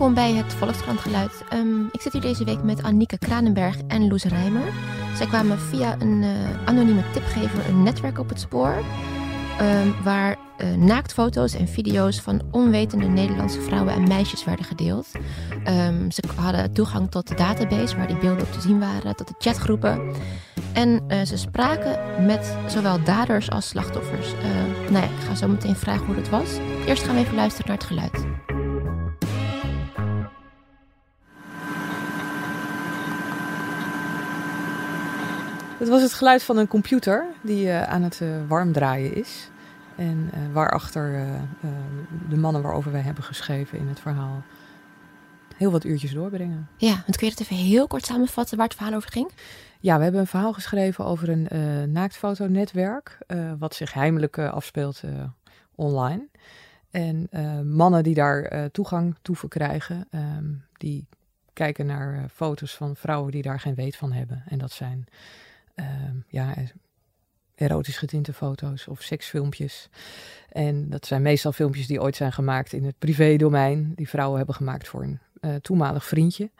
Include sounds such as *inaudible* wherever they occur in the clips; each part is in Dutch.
Welkom bij het Volkskrant Geluid. Ehm, ik zit hier deze week met Annieke Kranenberg en Loes Rijmer. Zij kwamen via een uh, anonieme tipgever een netwerk op het spoor. Um, waar uh, naaktfoto's en video's van onwetende Nederlandse vrouwen en meisjes werden gedeeld. Um, ze hadden toegang tot de database waar die beelden op te zien waren, tot de chatgroepen. En uh, ze spraken met zowel daders als slachtoffers. Uh, nou ja, ik ga zo meteen vragen hoe dat was. Eerst gaan we even luisteren naar het geluid. Het was het geluid van een computer die uh, aan het uh, warm draaien is. En uh, waarachter de mannen waarover wij hebben geschreven in het verhaal heel wat uurtjes doorbrengen. Ja, want kun je het even heel kort samenvatten waar het verhaal over ging? Ja, we hebben een verhaal geschreven over een uh, naaktfotonetwerk, uh, wat zich heimelijk uh, afspeelt online. En mannen die daar toegang toe verkrijgen, um, die kijken naar foto's van vrouwen die daar geen weet van hebben. En dat zijn ja, erotisch getinte foto's of seksfilmpjes. En dat zijn meestal filmpjes die ooit zijn gemaakt in het privédomein, die vrouwen hebben gemaakt voor een toenmalig vriendje.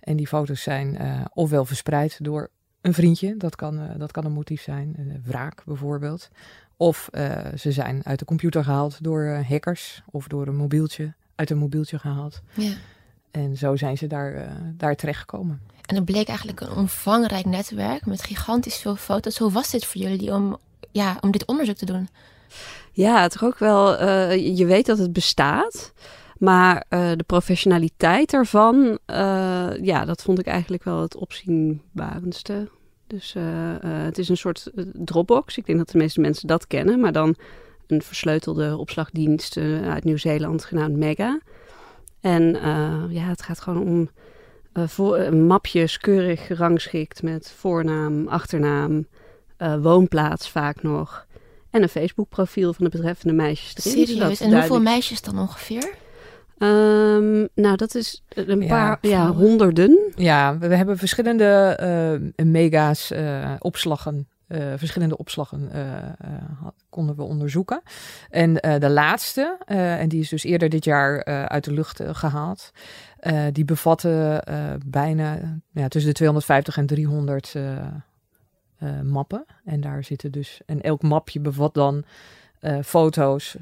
En die foto's zijn ofwel verspreid door een vriendje, dat kan, uh, dat kan een motief zijn, uh, wraak bijvoorbeeld. Of uh, ze zijn uit de computer gehaald door hackers of door een mobieltje, uit een mobieltje gehaald. Ja. En zo zijn ze daar, daar terechtgekomen. En het bleek eigenlijk een omvangrijk netwerk met gigantisch veel foto's. Hoe was dit voor jullie om, ja, om dit onderzoek te doen? Ja, toch ook wel, je weet dat het bestaat. Maar uh, de professionaliteit ervan, uh, ja, dat vond ik eigenlijk wel het opzienbarendste. Dus het is een soort Dropbox. Ik denk dat de meeste mensen dat kennen. Maar dan een versleutelde opslagdienst uit Nieuw-Zeeland genaamd Mega. En ja, het gaat gewoon om voor, mapjes keurig gerangschikt met voornaam, achternaam, woonplaats vaak nog. En een Facebook-profiel van de betreffende meisjes erin. Serieus? En hoeveel meisjes dan ongeveer? Um, nou, dat is een paar, ja, ja honderden. Ja, we, we hebben verschillende uh, mega's, uh, opslagen, uh, verschillende opslagen konden we onderzoeken. En de laatste, en die is dus eerder dit jaar uit de lucht gehaald, die bevatte bijna ja, tussen de 250 en 300 mappen. En daar zitten dus, en elk mapje bevat dan foto's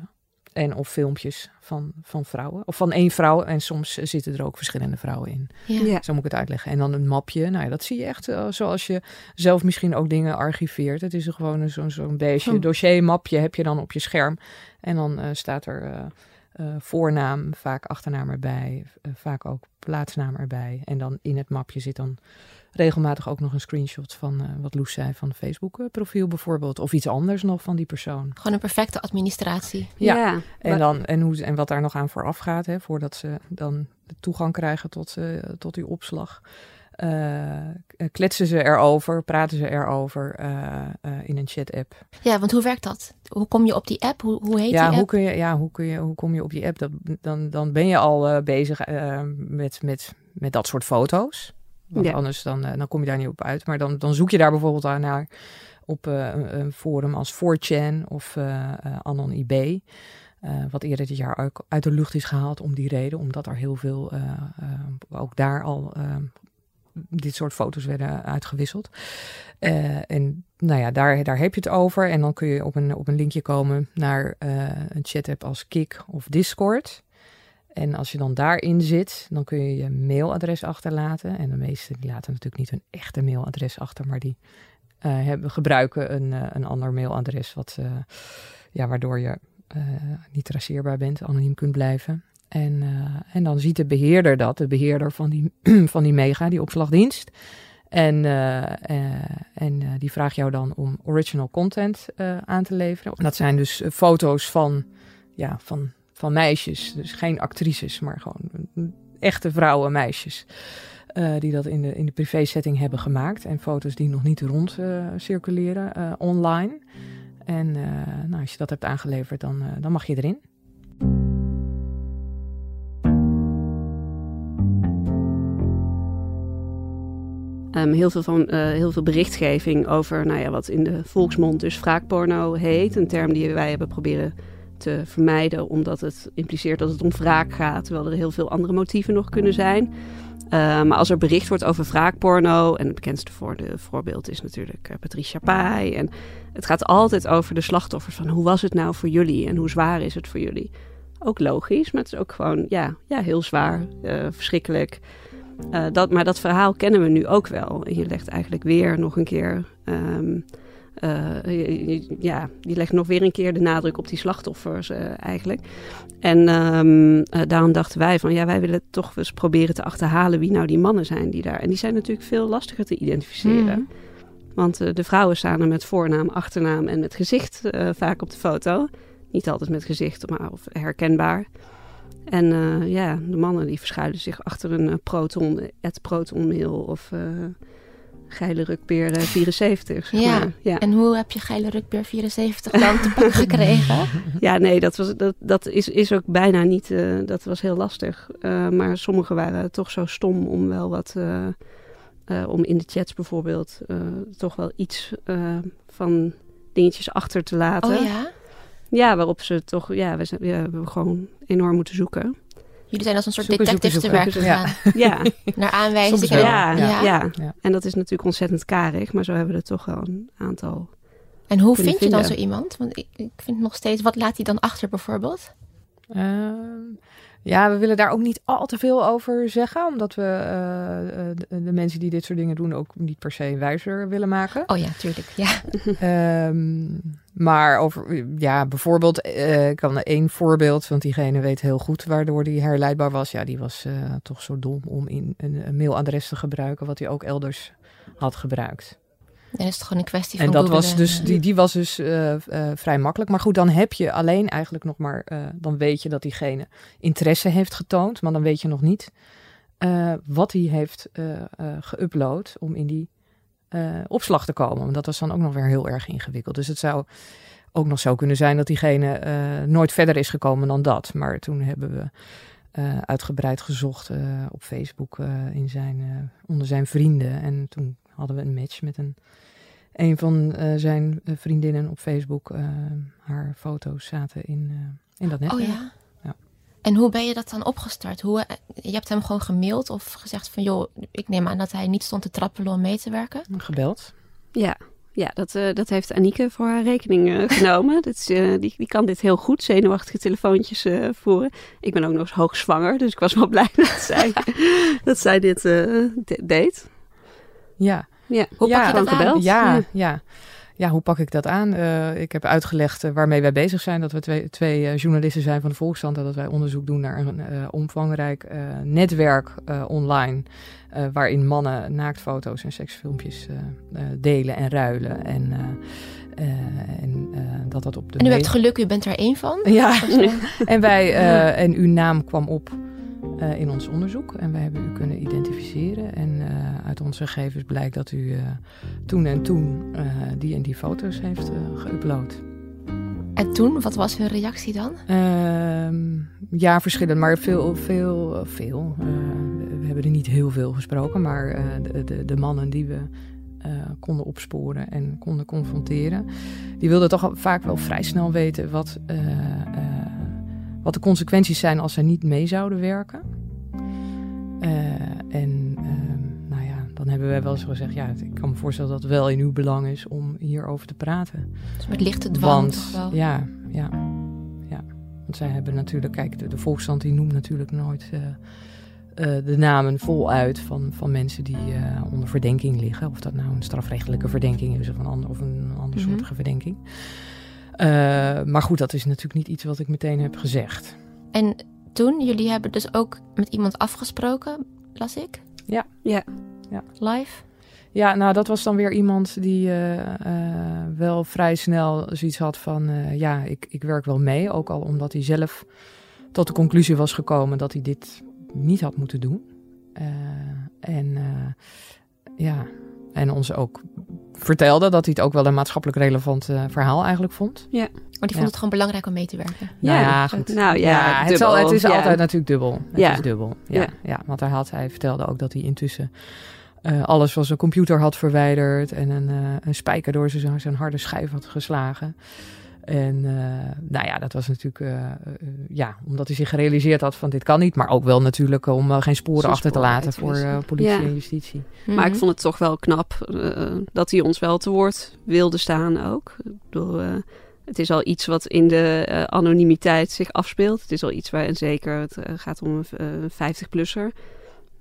en of filmpjes van, van vrouwen. Of van één vrouw. En soms zitten er ook verschillende vrouwen in. Ja. Ja. Zo moet ik het uitleggen. En dan een mapje. Nou ja, dat zie je echt uh, zoals je zelf misschien ook dingen archiveert. Het is er gewoon zo'n zo'n beestje. Hm. Dossiermapje heb je dan op je scherm. En dan uh, staat er uh, voornaam, vaak achternaam erbij. vaak ook plaatsnaam erbij. En dan in het mapje zit dan regelmatig ook nog een screenshot van uh, wat Loes zei van Facebook-profiel bijvoorbeeld. Of iets anders nog van die persoon. Gewoon een perfecte administratie. Ja, Ja, en, dan, en, hoe, en wat daar nog aan vooraf gaat, hè, voordat ze dan de toegang krijgen tot, uh, tot die opslag. Uh, kletsen ze erover, praten ze erover in een chat-app. Ja, want hoe werkt dat? Hoe kom je op die app? Hoe, hoe heet ja, die hoe app? Kun je, ja, hoe, kun je, hoe kom je op die app? Dat, dan, dan ben je al bezig met, met, met dat soort foto's. Want Ja. anders dan, uh, dan kom je daar niet op uit. Maar dan, dan zoek je daar bijvoorbeeld aan naar op uh, een, een forum als 4chan of uh, Anon IB. wat eerder dit jaar ook uit de lucht is gehaald om die reden. Omdat er heel veel, ook daar al dit soort foto's werden uitgewisseld. en nou ja, daar, daar heb je het over. En dan kun je op een, op een linkje komen naar een chat-app als Kik of Discord. En als je dan daarin zit, dan kun je je mailadres achterlaten. En de meesten die laten natuurlijk niet hun echte mailadres achter, maar die uh, hebben, gebruiken een, uh, een ander mailadres, wat, uh, ja, waardoor je niet traceerbaar bent, anoniem kunt blijven. En, en dan ziet de beheerder dat, de beheerder van die, *clears throat* van die mega, die opslagdienst. En, en die vraagt jou dan om original content aan te leveren. Dat zijn dus foto's van, ja, van van meisjes. Dus geen actrices, maar gewoon echte vrouwen, meisjes. Uh, die dat in de, in de privé-setting hebben gemaakt. En foto's die nog niet rond uh, circuleren uh, online. En nou, als je dat hebt aangeleverd, dan, dan mag je erin. Um, heel, veel van, heel veel berichtgeving over nou ja, wat in de volksmond dus wraakporno heet. Een term die wij hebben proberen te vermijden, omdat het impliceert dat het om wraak gaat, terwijl er heel veel andere motieven nog kunnen zijn. Uh, maar als er bericht wordt over wraakporno, en het bekendste voorbeeld is natuurlijk uh, Patricia Pai. En het gaat altijd over de slachtoffers van hoe was het nou voor jullie en hoe zwaar is het voor jullie. Ook logisch, maar het is ook gewoon ja, ja, heel zwaar, uh, verschrikkelijk. dat, maar dat verhaal kennen we nu ook wel. En je legt eigenlijk weer nog een keer um, uh, ja, die legt nog weer een keer de nadruk op die slachtoffers uh, eigenlijk. En um, uh, daarom dachten wij van ja, wij willen toch eens proberen te achterhalen wie nou die mannen zijn die daar. En die zijn natuurlijk veel lastiger te identificeren. Mm. Want de vrouwen staan er met voornaam, achternaam en met gezicht vaak op de foto. Niet altijd met gezicht, maar of herkenbaar. En ja, de mannen die verschuilen zich achter een proton, het protonmail of Geile Rukbeer 74. Ja. Maar, ja. En hoe heb je Geile Rukbeer 74 dan te pakken *laughs* gekregen? Ja, nee, dat, was, dat, dat is, is ook bijna niet. Uh, dat was heel lastig. Uh, maar sommigen waren toch zo stom om wel wat. Om in de chats bijvoorbeeld toch wel iets van dingetjes achter te laten. Oh ja? Ja, waarop ze toch. Ja, we, zijn, we hebben gewoon enorm moeten zoeken. Jullie zijn als een soort detectives te werk gegaan. *laughs* Ja. Naar aanwijzingen. Ja, ja. Ja. ja, en dat is natuurlijk ontzettend karig, maar zo hebben we er toch wel een aantal. En hoe vind je dan zo iemand? Want ik, ik vind nog steeds, wat laat hij dan achter bijvoorbeeld? Uh, ja, we willen daar ook niet al te veel over zeggen, omdat we uh, de, de, mensen die dit soort dingen doen ook niet per se wijzer willen maken. Oh ja, tuurlijk. Ja. um, maar over, ja, bijvoorbeeld, uh, ik kan één voorbeeld, want diegene weet heel goed waardoor die herleidbaar was. Ja, die was toch zo dom om in een, een mailadres te gebruiken, wat hij ook elders had gebruikt. En is het gewoon een kwestie van. En dat was dus, die, die was dus uh, vrij makkelijk. Maar goed, dan heb je alleen eigenlijk nog maar. Dan weet je dat diegene interesse heeft getoond. Maar dan weet je nog niet wat hij heeft geüpload om in die opslag te komen. Want dat was dan ook nog weer heel erg ingewikkeld. Dus het zou ook nog zo kunnen zijn dat diegene nooit verder is gekomen dan dat. Maar toen hebben we. uitgebreid gezocht op Facebook in zijn, onder zijn vrienden. En toen hadden we een match met een, een van zijn eh, vriendinnen op Facebook. Haar foto's zaten in, in dat netwerk. Oh ja? Ja? En hoe ben je dat dan opgestart? Hoe, je hebt hem gewoon gemaild of gezegd van... joh, ik neem aan dat hij niet stond te trappelen om mee te werken? Gebeld. Ja, ja, dat, uh, dat heeft Anieke voor haar rekening uh, *laughs* genomen. dat is, uh, die, die kan dit heel goed, zenuwachtige telefoontjes voeren. Ik ben ook nog eens hoogzwanger, dus ik was wel *laughs* blij dat zij, *laughs* dat zij dit deed. Ja. ja. Hoe pak je dat gebeld? Ja, ja. ja. Hoe pak ik dat aan? Uh, ik heb uitgelegd uh, waarmee wij bezig zijn. Dat we twee, twee uh, journalisten zijn van de Volksstand. En dat wij onderzoek doen naar een omvangrijk netwerk online. waarin mannen naaktfoto's en seksfilmpjes delen en ruilen. En, en dat dat op de. En u hebt geluk, u bent er één van? Ja, *laughs* en wij. en uw naam kwam op uh, in ons onderzoek. En wij hebben u kunnen identificeren. En uh, uit onze gegevens blijkt dat u uh, toen en toen die en die foto's heeft geüpload. En toen, wat was hun reactie dan? Ehm, ja, verschillend, maar veel, veel, veel. we hebben er niet heel veel gesproken, maar de, de, de, mannen die we konden opsporen en konden confronteren, die wilden toch vaak wel vrij snel weten wat wat de consequenties zijn als ze niet mee zouden werken. Uh, en uh, nou ja, dan hebben wij wel eens gezegd, ja, ik kan me voorstellen dat het wel in uw belang is om hierover te praten. Dus met lichte dwang Want, wel. Ja, ja, ja. Want zij hebben natuurlijk, kijk, de, de Volksstand die noemt natuurlijk nooit uh, de namen voluit van, van mensen die onder verdenking liggen. Of dat nou een strafrechtelijke verdenking is of een, ander, of een andersoortige mm -hmm. verdenking. Uh, maar goed, dat is natuurlijk niet iets wat ik meteen heb gezegd. En toen, jullie hebben dus ook met iemand afgesproken, las ik? Ja. Ja. ja. Live? Ja, nou dat was dan weer iemand die uh, uh, wel vrij snel zoiets had van... ja, ik, ik werk wel mee. Ook al omdat hij zelf tot de conclusie was gekomen dat hij dit niet had moeten doen. en ja, en ons ook vertelde dat hij het ook wel een maatschappelijk relevant uh, verhaal eigenlijk vond. Ja. Maar die vond het gewoon belangrijk om mee te werken. Ja, nou ja goed. Nou ja, ja het, zal, het, is ja. altijd natuurlijk dubbel. Het ja. is dubbel. Ja, ja. want hij, had, hij vertelde ook dat hij intussen uh, alles van zijn computer had verwijderd en een, uh, een spijker door zijn, zijn harde schijf had geslagen. En nou ja, dat was natuurlijk, ja, omdat hij zich gerealiseerd had van dit kan niet. Maar ook wel natuurlijk om geen sporen achter te laten voor politie en justitie. Maar ik mhm. vond het toch wel knap dat hij ons wel te woord wilde staan ook. Ik bedoel, het is al iets wat in de uh, anonimiteit zich afspeelt. Het is al iets waar, en zeker het uh, gaat om een 50-plusser.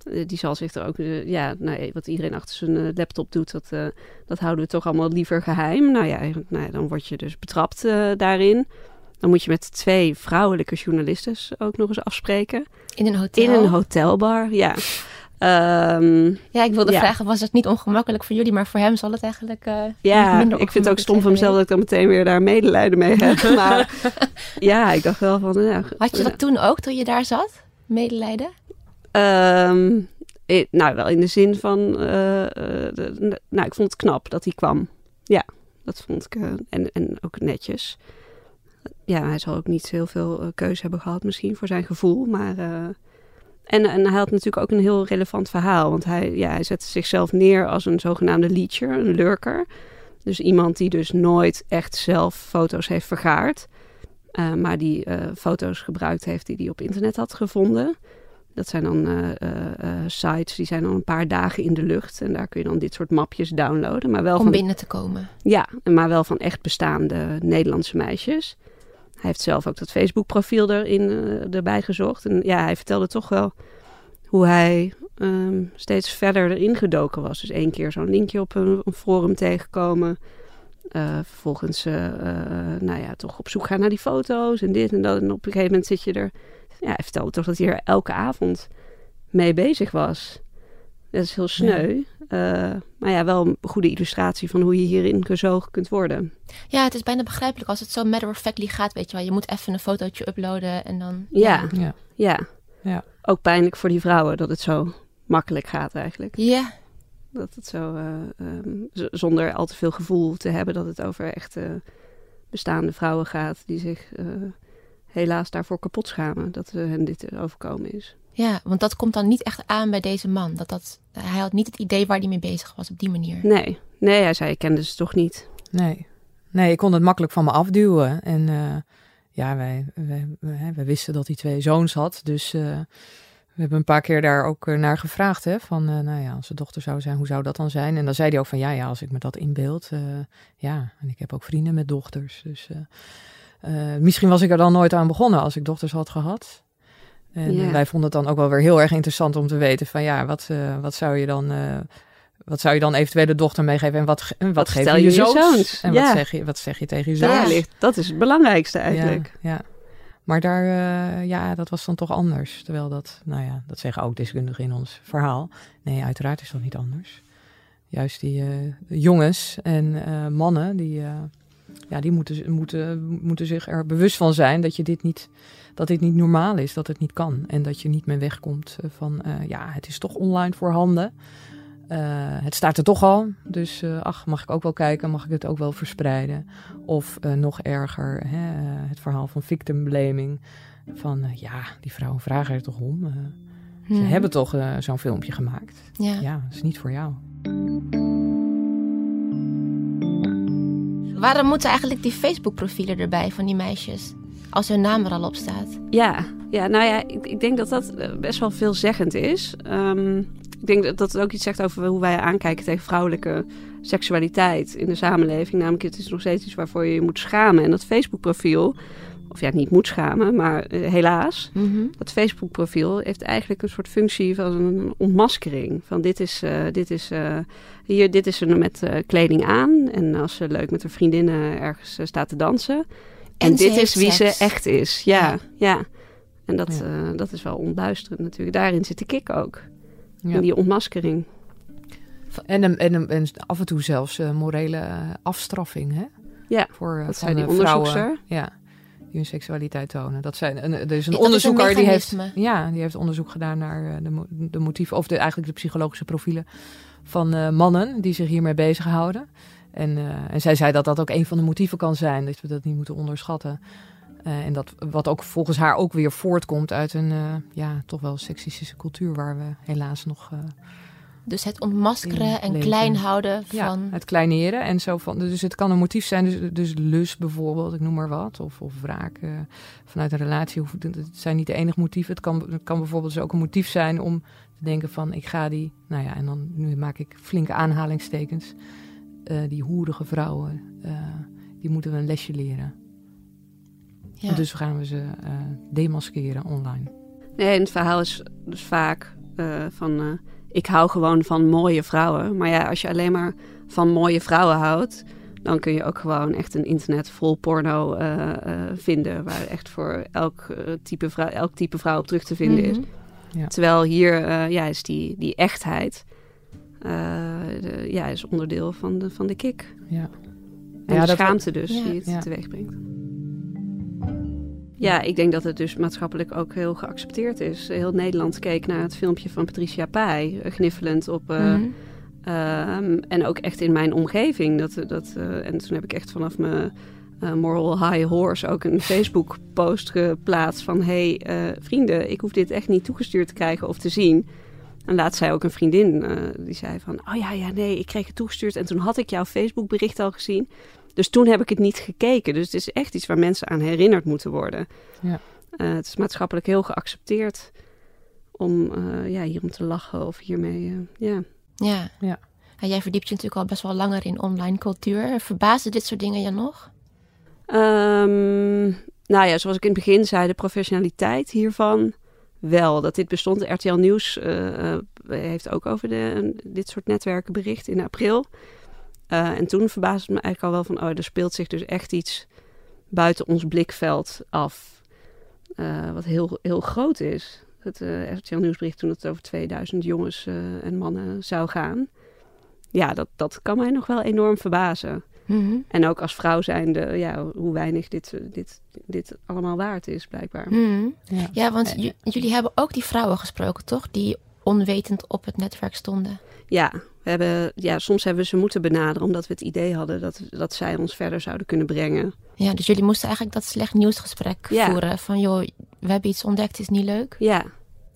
Uh, die zal zich er ook, ja, nou, wat iedereen achter zijn laptop doet, dat, dat houden we toch allemaal liever geheim. Nou ja, nou ja dan word je dus betrapt daarin. Dan moet je met twee vrouwelijke journalisten ook nog eens afspreken. In een hotel? In een hotelbar, ja. Um, ja, ik wilde vragen, was het niet ongemakkelijk voor jullie, maar voor hem zal het eigenlijk uh, ja, minder ik vind het ook stom van mezelf dat ik dan meteen weer daar medelijden mee heb. maar *laughs* ja, ik dacht wel van... Ja, Had je dat toen ook, toen je daar zat? Medelijden? Um, nou, wel in de zin van... Uh, de, nou, ik vond het knap dat hij kwam. Ja, dat vond ik... en, en ook netjes. Ja, hij zal ook niet heel veel keuze hebben gehad misschien voor zijn gevoel, maar... En, en hij had natuurlijk ook een heel relevant verhaal. Want hij, ja, hij zette zichzelf neer als een zogenaamde leecher, een lurker. Dus iemand die dus nooit echt zelf foto's heeft vergaard. Maar die foto's gebruikt heeft die hij op internet had gevonden. Dat zijn dan uh, sites die zijn dan een paar dagen in de lucht. En daar kun je dan dit soort mapjes downloaden. Maar wel Om van, binnen te komen. Ja, maar wel van echt bestaande Nederlandse meisjes. Hij heeft zelf ook dat Facebook-profiel erin, uh, erbij gezocht. En ja, hij vertelde toch wel hoe hij ehm, steeds verder erin gedoken was. Dus één keer zo'n linkje op een, een forum tegenkomen. Uh, vervolgens, uh, nou ja, toch op zoek gaan naar die foto's en dit en dat. En op een gegeven moment zit je er... Ja, hij vertelde toch dat hij er elke avond mee bezig was. Dat is heel sneu. Ja. Uh, maar ja, wel een goede illustratie van hoe je hierin gezogen kunt worden. Ja, het is bijna begrijpelijk als het zo matter of factly gaat, weet je wel. Je moet even een fotootje uploaden en dan... Ja, ja. ja. ja. Ook pijnlijk voor die vrouwen dat het zo makkelijk gaat eigenlijk. Ja. Dat het zo, uh, um, zonder al te veel gevoel te hebben dat het over echte bestaande vrouwen gaat die zich uh, helaas daarvoor kapot schamen dat hen dit overkomen is. Ja, want dat komt dan niet echt aan bij deze man. Dat dat, hij had niet het idee waar hij mee bezig was op die manier. Nee, nee hij zei, ik kende ze toch niet. Nee, nee ik kon het makkelijk van me afduwen. En uh, ja, wij, wij, wij, wisten dat hij twee zoons had. Dus uh, we hebben een paar keer daar ook eh, naar gevraagd. Hè, van, uh, nou ja, als zijn dochter zou zijn, hoe zou dat dan zijn? En dan zei hij ook van, ja, ja als ik me dat inbeeld. ja, en ik heb ook vrienden met dochters. Dus misschien was ik er dan nooit aan begonnen als ik dochters had gehad. En wij vonden het dan ook wel weer heel erg interessant om te weten van ja, wat, uh, wat zou je dan. Uh, wat zou je dan eventueel de dochter meegeven en wat, wat, wat geef je je zoons? En ja. wat, zeg je, wat zeg je tegen je zoons? Ja, dat is het belangrijkste eigenlijk. Ja, ja. Maar daar, uh, ja, dat was dan toch anders. Terwijl dat, nou ja, dat zeggen ook deskundigen in ons verhaal. Nee, uiteraard is dat niet anders. Juist die jongens en mannen, die, ja, die moeten, moeten, moeten zich er bewust van zijn dat je dit niet dat dit niet normaal is, dat het niet kan. En dat je niet meer wegkomt eh, van, uh, ja, het is toch online voorhanden. Uh, het staat er toch al, dus uh, ach, mag ik ook wel kijken, mag ik het ook wel verspreiden? Of nog erger, hè, het verhaal van victim blaming. Van, ja, die vrouwen vragen er toch om. Ze hmm. hebben toch zo'n filmpje gemaakt. Ja. ja, dat is niet voor jou. Waarom moeten eigenlijk die Facebook-profielen erbij van die meisjes? als hun naam er al op staat. Ja, ja nou ja, ik, ik denk dat dat eh, best wel veelzeggend is. Um, ik denk dat, dat ook iets zegt over hoe wij aankijken tegen vrouwelijke seksualiteit in de samenleving. Namelijk, het is nog steeds iets waarvoor je je moet schamen. En dat Facebook-profiel, of ja, niet moet schamen, maar uh, helaas, mm -hmm. dat Facebook-profiel heeft eigenlijk een soort functie van een ontmaskering. Van dit is, uh, dit is, uh, hier, dit is ze met kleding aan. En als ze leuk met haar vriendinnen ergens staat te dansen en, dit is wie ze echt is. Ja, ja. En dat, ja. Dat is wel ontluisterend natuurlijk. Daarin zit de kick ook. Ja. In die ontmaskering. En, en, en, af en toe zelfs morele afstraffing, hè? Ja, voor, dat zijn die onderzoekers. Ja, die hun seksualiteit tonen. Dat zijn, een, er is een onderzoeker die heeft, ja, die heeft onderzoek gedaan naar de, de motieven, of de, eigenlijk de psychologische profielen van mannen die zich hiermee bezighouden. En, uh, en zij zei dat dat ook een van de motieven kan zijn, dat we dat niet moeten onderschatten. Uh, en dat wat ook volgens haar ook weer voortkomt uit een ja, toch wel seksistische cultuur waar we helaas nog Dus het ontmaskeren en klein houden Ja, van... het kleineren en zo van. Dus het kan een motief zijn, dus, dus lust bijvoorbeeld, ik noem maar wat. Of, of wraak eh, vanuit een relatie. Hoeft- Het zijn niet de enige motieven. Het kan, het kan bijvoorbeeld dus ook een motief zijn om te denken van ik ga die, nou ja, en dan nu maak ik flinke aanhalingstekens. eh, die hoerige vrouwen, eh, die moeten we een lesje leren. Ja. Dus gaan we ze eh, demaskeren online. Nee, en het verhaal is dus vaak eh, van... ik hou gewoon van mooie vrouwen. Maar ja, als je alleen maar van mooie vrouwen houdt... dan kun je ook gewoon echt een internet vol porno eh, eh, vinden... waar echt voor elk, eh, type vrouw, elk type vrouw op terug te vinden is. Mhm. Terwijl hier ja, is die, die echtheid... de- ja, is onderdeel van de, van de kick. Ja. En Ja, de dat- schaamte dus, die het teweeg brengt. Ja, ik denk dat het dus maatschappelijk ook heel geaccepteerd is. Heel Nederland keek naar het filmpje van Patricia Pai, eh, gniffelend op... eh, Mhm. ehm, en ook echt in mijn omgeving. Dat, dat, eh, en toen heb ik echt vanaf mijn moral high horse ook een Facebook-post geplaatst van... hey, vrienden, ik hoef dit echt niet toegestuurd te krijgen of te zien... En laatst zei ook een vriendin, die zei van... Oh ja, ja, nee, ik kreeg het toegestuurd en toen had ik jouw Facebook-bericht al gezien. Dus toen heb ik het niet gekeken. Dus het is echt iets waar mensen aan herinnerd moeten worden. Ja. Eh, het is maatschappelijk heel geaccepteerd om eh, ja, hierom te lachen of hiermee... eh, ja. Ja. Ja. En jij verdiept je natuurlijk al best wel langer in online cultuur. Verbazen dit soort dingen je nog? Ehm, nou ja, zoals ik in het begin zei, de professionaliteit hiervan wel. Dat dit bestond. RTL Nieuws eh, eh, heeft ook over de, dit soort netwerken bericht in april. Eh, en toen verbaasde het me eigenlijk al wel van... oh, er speelt zich dus echt iets buiten ons blikveld af. eh, wat heel, heel groot is. Het eh, RTL Nieuwsbericht toen het over 2000 jongens eh, en mannen zou gaan. Ja, dat, dat kan mij nog wel enorm verbazen. Mhm. En ook als vrouw zijnde, ja, hoe weinig dit, dit, dit allemaal waard is, blijkbaar. Mhm. Ja. Ja, want j- jullie hebben ook die vrouwen gesproken, toch? Die onwetend op het netwerk stonden. Ja, we hebben, ja, soms hebben we ze moeten benaderen omdat we het idee hadden dat, dat zij ons verder zouden kunnen brengen. Ja, dus jullie moesten eigenlijk dat slecht nieuwsgesprek Ja. voeren. Van joh, we hebben iets ontdekt, is niet leuk. Ja,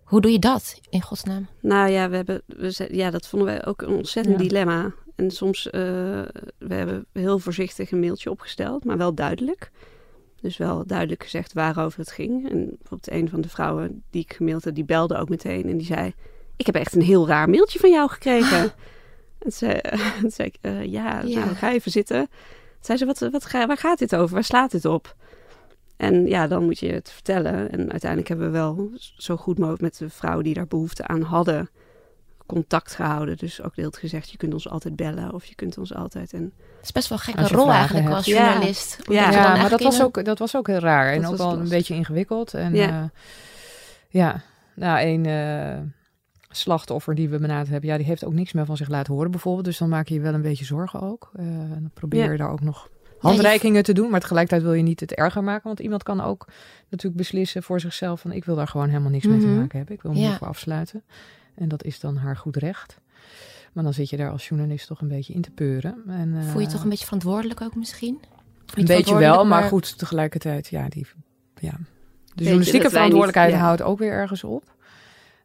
Hoe doe je dat, in godsnaam? nou ja, we hebben, we, ja dat vonden wij ook een ontzettend Ja. dilemma. En soms, eh, we hebben heel voorzichtig een mailtje opgesteld, maar wel duidelijk. Dus wel duidelijk gezegd waarover het ging. En bijvoorbeeld een van de vrouwen die ik gemaild had, die belde ook meteen en die zei... Ik heb echt een heel raar mailtje van jou gekregen. En toen zei, toen zei ik, eh, ja, Ja. Nou, ga even zitten. Toen zei ze, wat, wat, ga- waar gaat dit over? Waar slaat dit op? En ja, dan moet je het vertellen. En uiteindelijk hebben we wel zo goed mogelijk met de vrouwen die daar behoefte aan hadden contact gehouden. Dus ook deelt gezegd, je kunt ons altijd bellen of je kunt ons altijd... En Het is best wel een gekke rol eigenlijk hebt. als journalist. Ja. maar dat was, in ook, dat was ook heel raar. En ook wel een beetje ingewikkeld. En Ja. ja, ja nou, een eh, slachtoffer die we benaderd hebben, ja, die heeft ook niks meer van zich laten horen bijvoorbeeld. Dus dan maak je je wel een beetje zorgen ook. Eh, dan probeer Ja. je daar ook nog handreikingen te doen. Maar tegelijkertijd wil je niet het erger maken. Want iemand kan ook natuurlijk beslissen voor zichzelf van ik wil daar gewoon helemaal niks mee te Mhm. maken hebben. Ik wil me Ja. hiervoor afsluiten. En dat is dan haar goed recht. Maar dan zit je daar als journalist toch een beetje in te peuren. En, Voel je eh, toch een beetje verantwoordelijk ook misschien? Een beetje wel, maar goed, tegelijkertijd, ja, die, ja. de journalistieke verantwoordelijkheid niet- ja. houdt ook weer ergens op.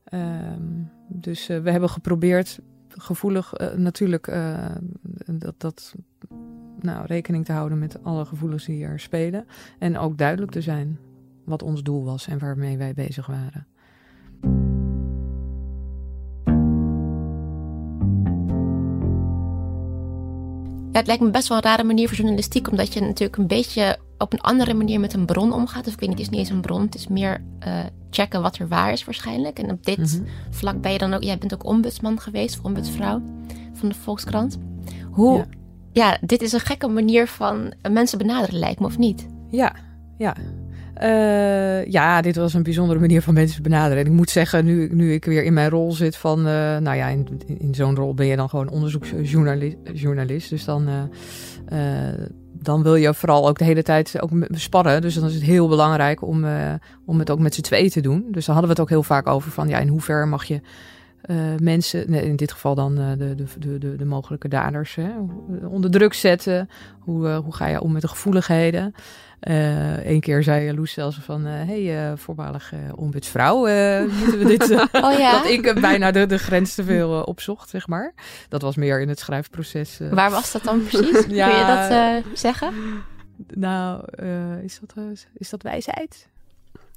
Ehm, dus eh, we hebben geprobeerd, gevoelig eh, natuurlijk, eh, dat, dat nou, rekening te houden met alle gevoelens die er spelen. En ook duidelijk te zijn wat ons doel was en waarmee wij bezig waren. Ja, het lijkt me best wel een rare manier voor journalistiek, omdat je natuurlijk een beetje op een andere manier met een bron omgaat. Of ik weet niet, het is niet eens een bron, het is meer eh, checken wat er waar is waarschijnlijk. En op dit Mhm. vlak ben je dan ook, jij bent ook ombudsman geweest, of ombudsvrouw van de Volkskrant. Hoe, ja. Ja. dit is een gekke manier van mensen benaderen lijkt me, of niet? Ja, ja. Eh, ja, dit was een bijzondere manier van mensen benaderen. En ik moet zeggen, nu, nu ik weer in mijn rol zit van... eh, nou ja, in, in, zo'n rol ben je dan gewoon onderzoeksjournalist. Journalist, dus dan, dan wil je vooral ook de hele tijd ook sparren. Dus dan is het heel belangrijk om, eh, om het ook met z'n tweeën te doen. Dus dan hadden we het ook heel vaak over van... ja, in hoeverre mag je eh, mensen, in dit geval dan eh, de, de, de, de, de mogelijke daders, hè, onder druk zetten. Hoe, eh, hoe ga je om met de gevoeligheden? Eén keer zei Loes zelfs van, hé, hey, voormalig ombudsvrouw, *laughs* moeten we dit... oh, ja? Dat ik bijna de, de grens te veel opzocht, zeg maar. Dat was meer in het schrijfproces. Waar was dat dan precies? *laughs* ja, Kun je dat zeggen? Nou, is, dat, is dat wijsheid?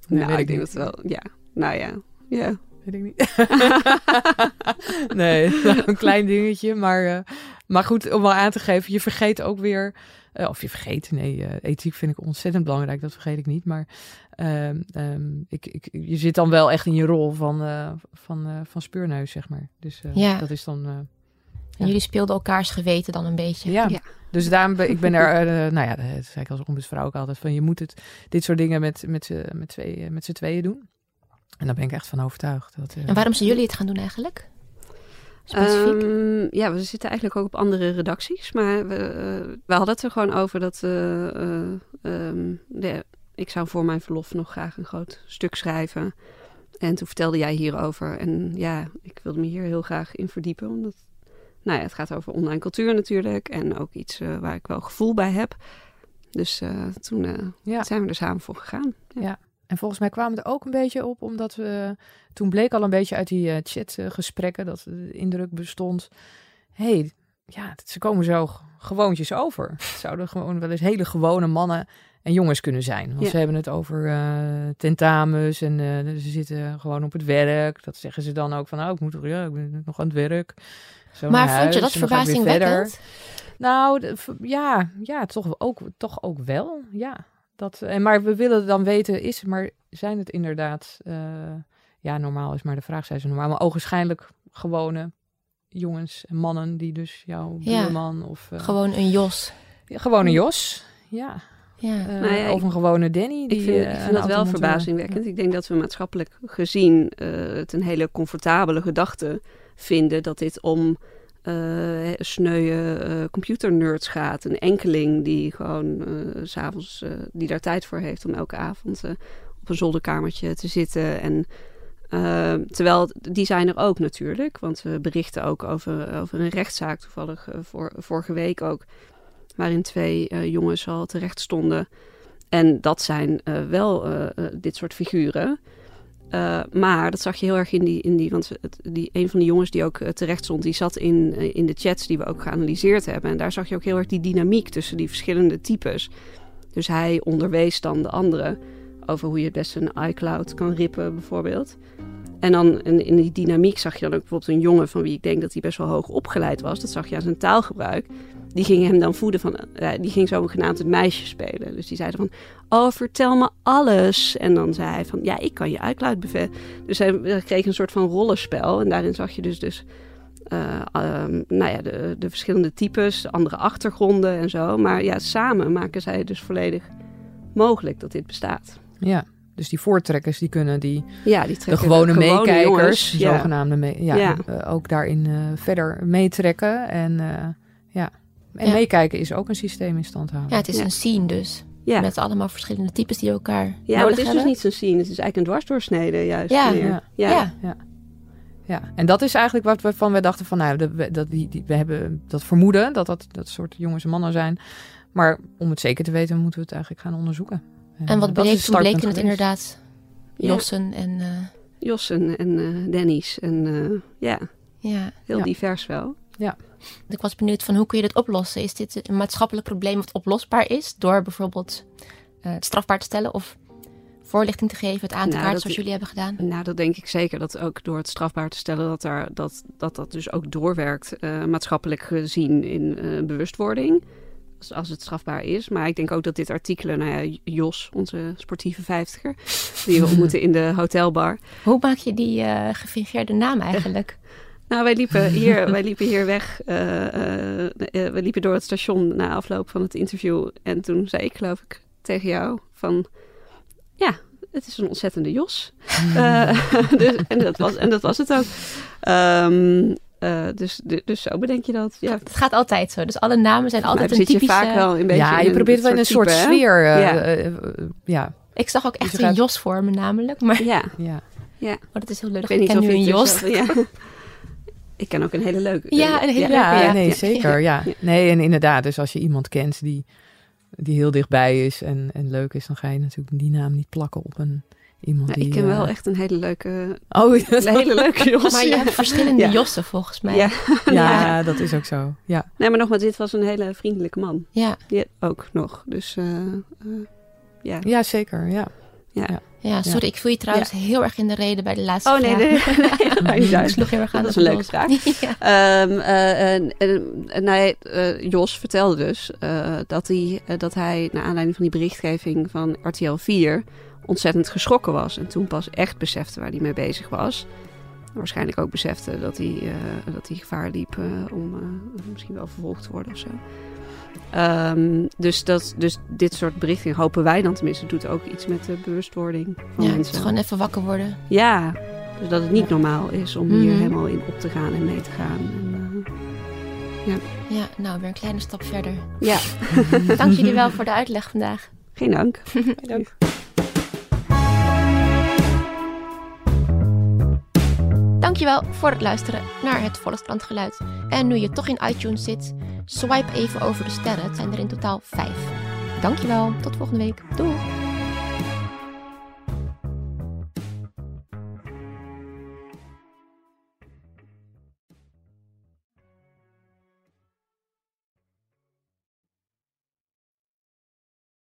Nee, nou, ik denk dat wel, ja. Nou ja, ja. Weet ik niet. *laughs* nee, *laughs* een klein dingetje. Maar, uh, maar goed, om wel aan te geven, je vergeet ook weer. Uh, of je vergeet, nee, uh, ethiek vind ik ontzettend belangrijk. Dat vergeet ik niet. Maar um, ik, ik, je zit dan wel echt in je rol van, van, van speurneus, zeg maar. Dus ja. dat is dan... En jullie speelden elkaars geweten dan een beetje. Ja. ja. Dus daarom ben ik ben er, nou ja, dat zei ik als ombudsvrouw ook altijd van je moet het dit soort dingen met, met, met, twee, met z'n tweeën doen. En daar ben ik echt van overtuigd. Dat, uh... En waarom zijn jullie het gaan doen eigenlijk? Specifiek? Um, ja, we zitten eigenlijk ook op andere redacties. Maar we, uh, we hadden het er gewoon over dat uh, um, de, ik zou voor mijn verlof nog graag een groot stuk schrijven. En toen vertelde jij hierover. En ja, ik wilde me hier heel graag in verdiepen. Omdat nou ja, het gaat over online cultuur natuurlijk. En ook iets waar ik wel gevoel bij heb. Dus toen ja. zijn we er samen voor gegaan. ja. ja. En volgens mij kwamen er ook een beetje op, omdat we toen bleek al een beetje uit die uh, chatgesprekken dat de indruk bestond. hey, ja, ze komen zo gewoontjes over. Het zouden gewoon wel eens hele gewone mannen en jongens kunnen zijn. Want ze hebben het over uh, tentamens en uh, ze zitten gewoon op het werk. Dat zeggen ze dan ook van, nou, ik moet ja, ik ben nog aan het werk. Zo maar vond je dat verbazingwekkend? Nou, ja, ja toch, ook, toch ook wel, ja. Dat, en, maar we willen dan weten, is maar zijn het inderdaad, uh, ja, normaal is maar de vraag, zijn ze normaal, maar ogenschijnlijk gewone jongens en mannen die dus jouw ja, buurman of... Uh, gewoon een Jos. Ja, gewoon een Jos, ja. Ja. Uh, nou ja, of een gewone Danny. Die, ik vind, ik vind dat wel verbazingwekkend. Ik denk dat we maatschappelijk gezien het een hele comfortabele gedachte vinden dat dit om uh, sneuwe uh, computernerds gaat. Een enkeling die gewoon uh, s'avonds die daar tijd voor heeft om elke avond op een zolderkamertje te zitten. En terwijl die zijn er ook natuurlijk. Want we berichten ook over, over een rechtszaak, toevallig voor, vorige week ook. Waarin twee jongens al terecht stonden. En dat zijn wel dit soort figuren. Uh, maar dat zag je heel erg in die, in die want die, een van de jongens die ook uh, terecht stond, die zat in, uh, in de chats die we ook geanalyseerd hebben. En daar zag je ook heel erg die dynamiek tussen die verschillende types. Dus hij onderwees dan de anderen over hoe je het beste een iCloud kan rippen, bijvoorbeeld. En dan in die dynamiek zag je dan ook bijvoorbeeld een jongen van wie ik denk dat hij best wel hoog opgeleid was. Dat zag je aan zijn taalgebruik die gingen hem dan voeden van, uh, die ging zo genaamd het meisje spelen. Dus die zeiden van, oh vertel me alles. En dan zei hij van, ja ik kan je bevestigen. Dus hij kreeg een soort van rollenspel. En daarin zag je dus, dus uh, nou ja, de, de verschillende types, andere achtergronden en zo. Maar ja, samen maken zij het dus volledig mogelijk dat dit bestaat. Ja, dus die voortrekkers die kunnen die, ja, die de gewone, meekijkers, zogenaamde mee, ja, ja. Uh, ook daarin uh, verder meetrekken. En ja, en meekijken is ook een systeem in stand houden. Ja, het is een scene dus. Ja. Met allemaal verschillende types die elkaar Ja, maar het is dus niet zo'n scene. Het is eigenlijk een dwarsdoorsnede juist. Ja. Ja. ja. ja. Ja, en dat is eigenlijk wat we van we dachten van nou, dat, die, die, we hebben dat vermoeden dat dat dat soort jongens en mannen zijn. Maar om het zeker te weten, moeten we het eigenlijk gaan onderzoeken. En, wat bleek, toen bleken het inderdaad Jossen en... Uh... Jossen en uh, Denny's en uh, ja, ja, heel divers wel. Ja. Ik was benieuwd van hoe kun je dit oplossen? Is dit een maatschappelijk probleem wat oplosbaar is door bijvoorbeeld uh, het strafbaar te stellen of voorlichting te geven, het aan te nou, kaarten zoals jullie hebben gedaan? Nou, dat denk ik zeker. Dat ook door het strafbaar te stellen, dat daar, dat, dat, dat dus ook doorwerkt, uh, maatschappelijk gezien in uh, bewustwording. Als, als, het strafbaar is. Maar ik denk ook dat dit artikelen, nou ja, Jos, onze sportieve vijftiger, die we ontmoeten in de hotelbar. Hoe maak je die uh, gefingeerde naam eigenlijk? *laughs* Nou, wij liepen hier, *laughs* wij liepen hier weg. Uh, uh, we liepen door het station na afloop van het interview. En toen zei ik, geloof ik, tegen jou van... Ja, het is een ontzettende Jos. *laughs* *laughs* dus, en, dat was, en dat was het ook. Um, uh, dus, dus zo bedenk je dat. Ja. Het gaat altijd zo. Dus alle namen zijn altijd nou, een typische... je vaak wel een beetje Ja, je probeert wel in een soort, sfeer. Uh, ja. Uh, ja. Ik zag ook echt een Jos voor me namelijk. Maar... Ja. ja. Ja. Oh, dat is heel leuk. Ik Ik, ken of nu een Jos. ja. Ik ken ook een hele leuke. Ja, een hele leuke, Ja, ja. nee, Ja. zeker. Ja. Nee, en inderdaad, dus als je iemand kent die, die heel dichtbij is en, en leuk is, dan ga je natuurlijk die naam niet plakken op een iemand Ja, die... ik ken wel eh, echt een hele leuke, Oh, een hele leuke *laughs* Jos. Maar je hebt verschillende Ja. Jossen volgens mij. *laughs* Ja. ja, dat is ook zo. Ja. Nee, maar nogmaals, dit was een hele vriendelijke man. Ja. Ja, ook nog. Dus eh, eh, ja. ja, zeker. Ja. Ja, sorry, ik voel je trouwens heel erg in de reden bij de laatste Oh nee, vraag. nee, nee, nee, nee, Ik sloeg heel erg aan Dat is een leuke vraag. *laughs* ja. Ehm, eh, en- en- en hij, eh, Jos vertelde dus eh, dat, hij, dat hij, naar aanleiding van die berichtgeving van RTL 4, ontzettend geschrokken was. En toen pas echt besefte waar hij mee bezig was. Waarschijnlijk ook besefte dat hij, eh, dat hij gevaar liep om eh, misschien wel vervolgd te worden of zo. Ehm, dus, dat, dus dit soort berichtingen hopen wij dan tenminste doet ook iets met de bewustwording van Ja, het mensen. is gewoon even wakker worden. Ja, dus dat het niet normaal is om hier Mhm. helemaal in op te gaan en mee te gaan. En, eh, Ja, nou, weer een kleine stap verder. ja, *laughs* Dank jullie wel voor de uitleg vandaag. geen dank. *laughs* Dankjewel voor het luisteren naar het Volkskrant Geluid. En nu je toch in iTunes zit, swipe even over de sterren. Het zijn er in totaal vijf. Dankjewel, tot volgende week. Doei!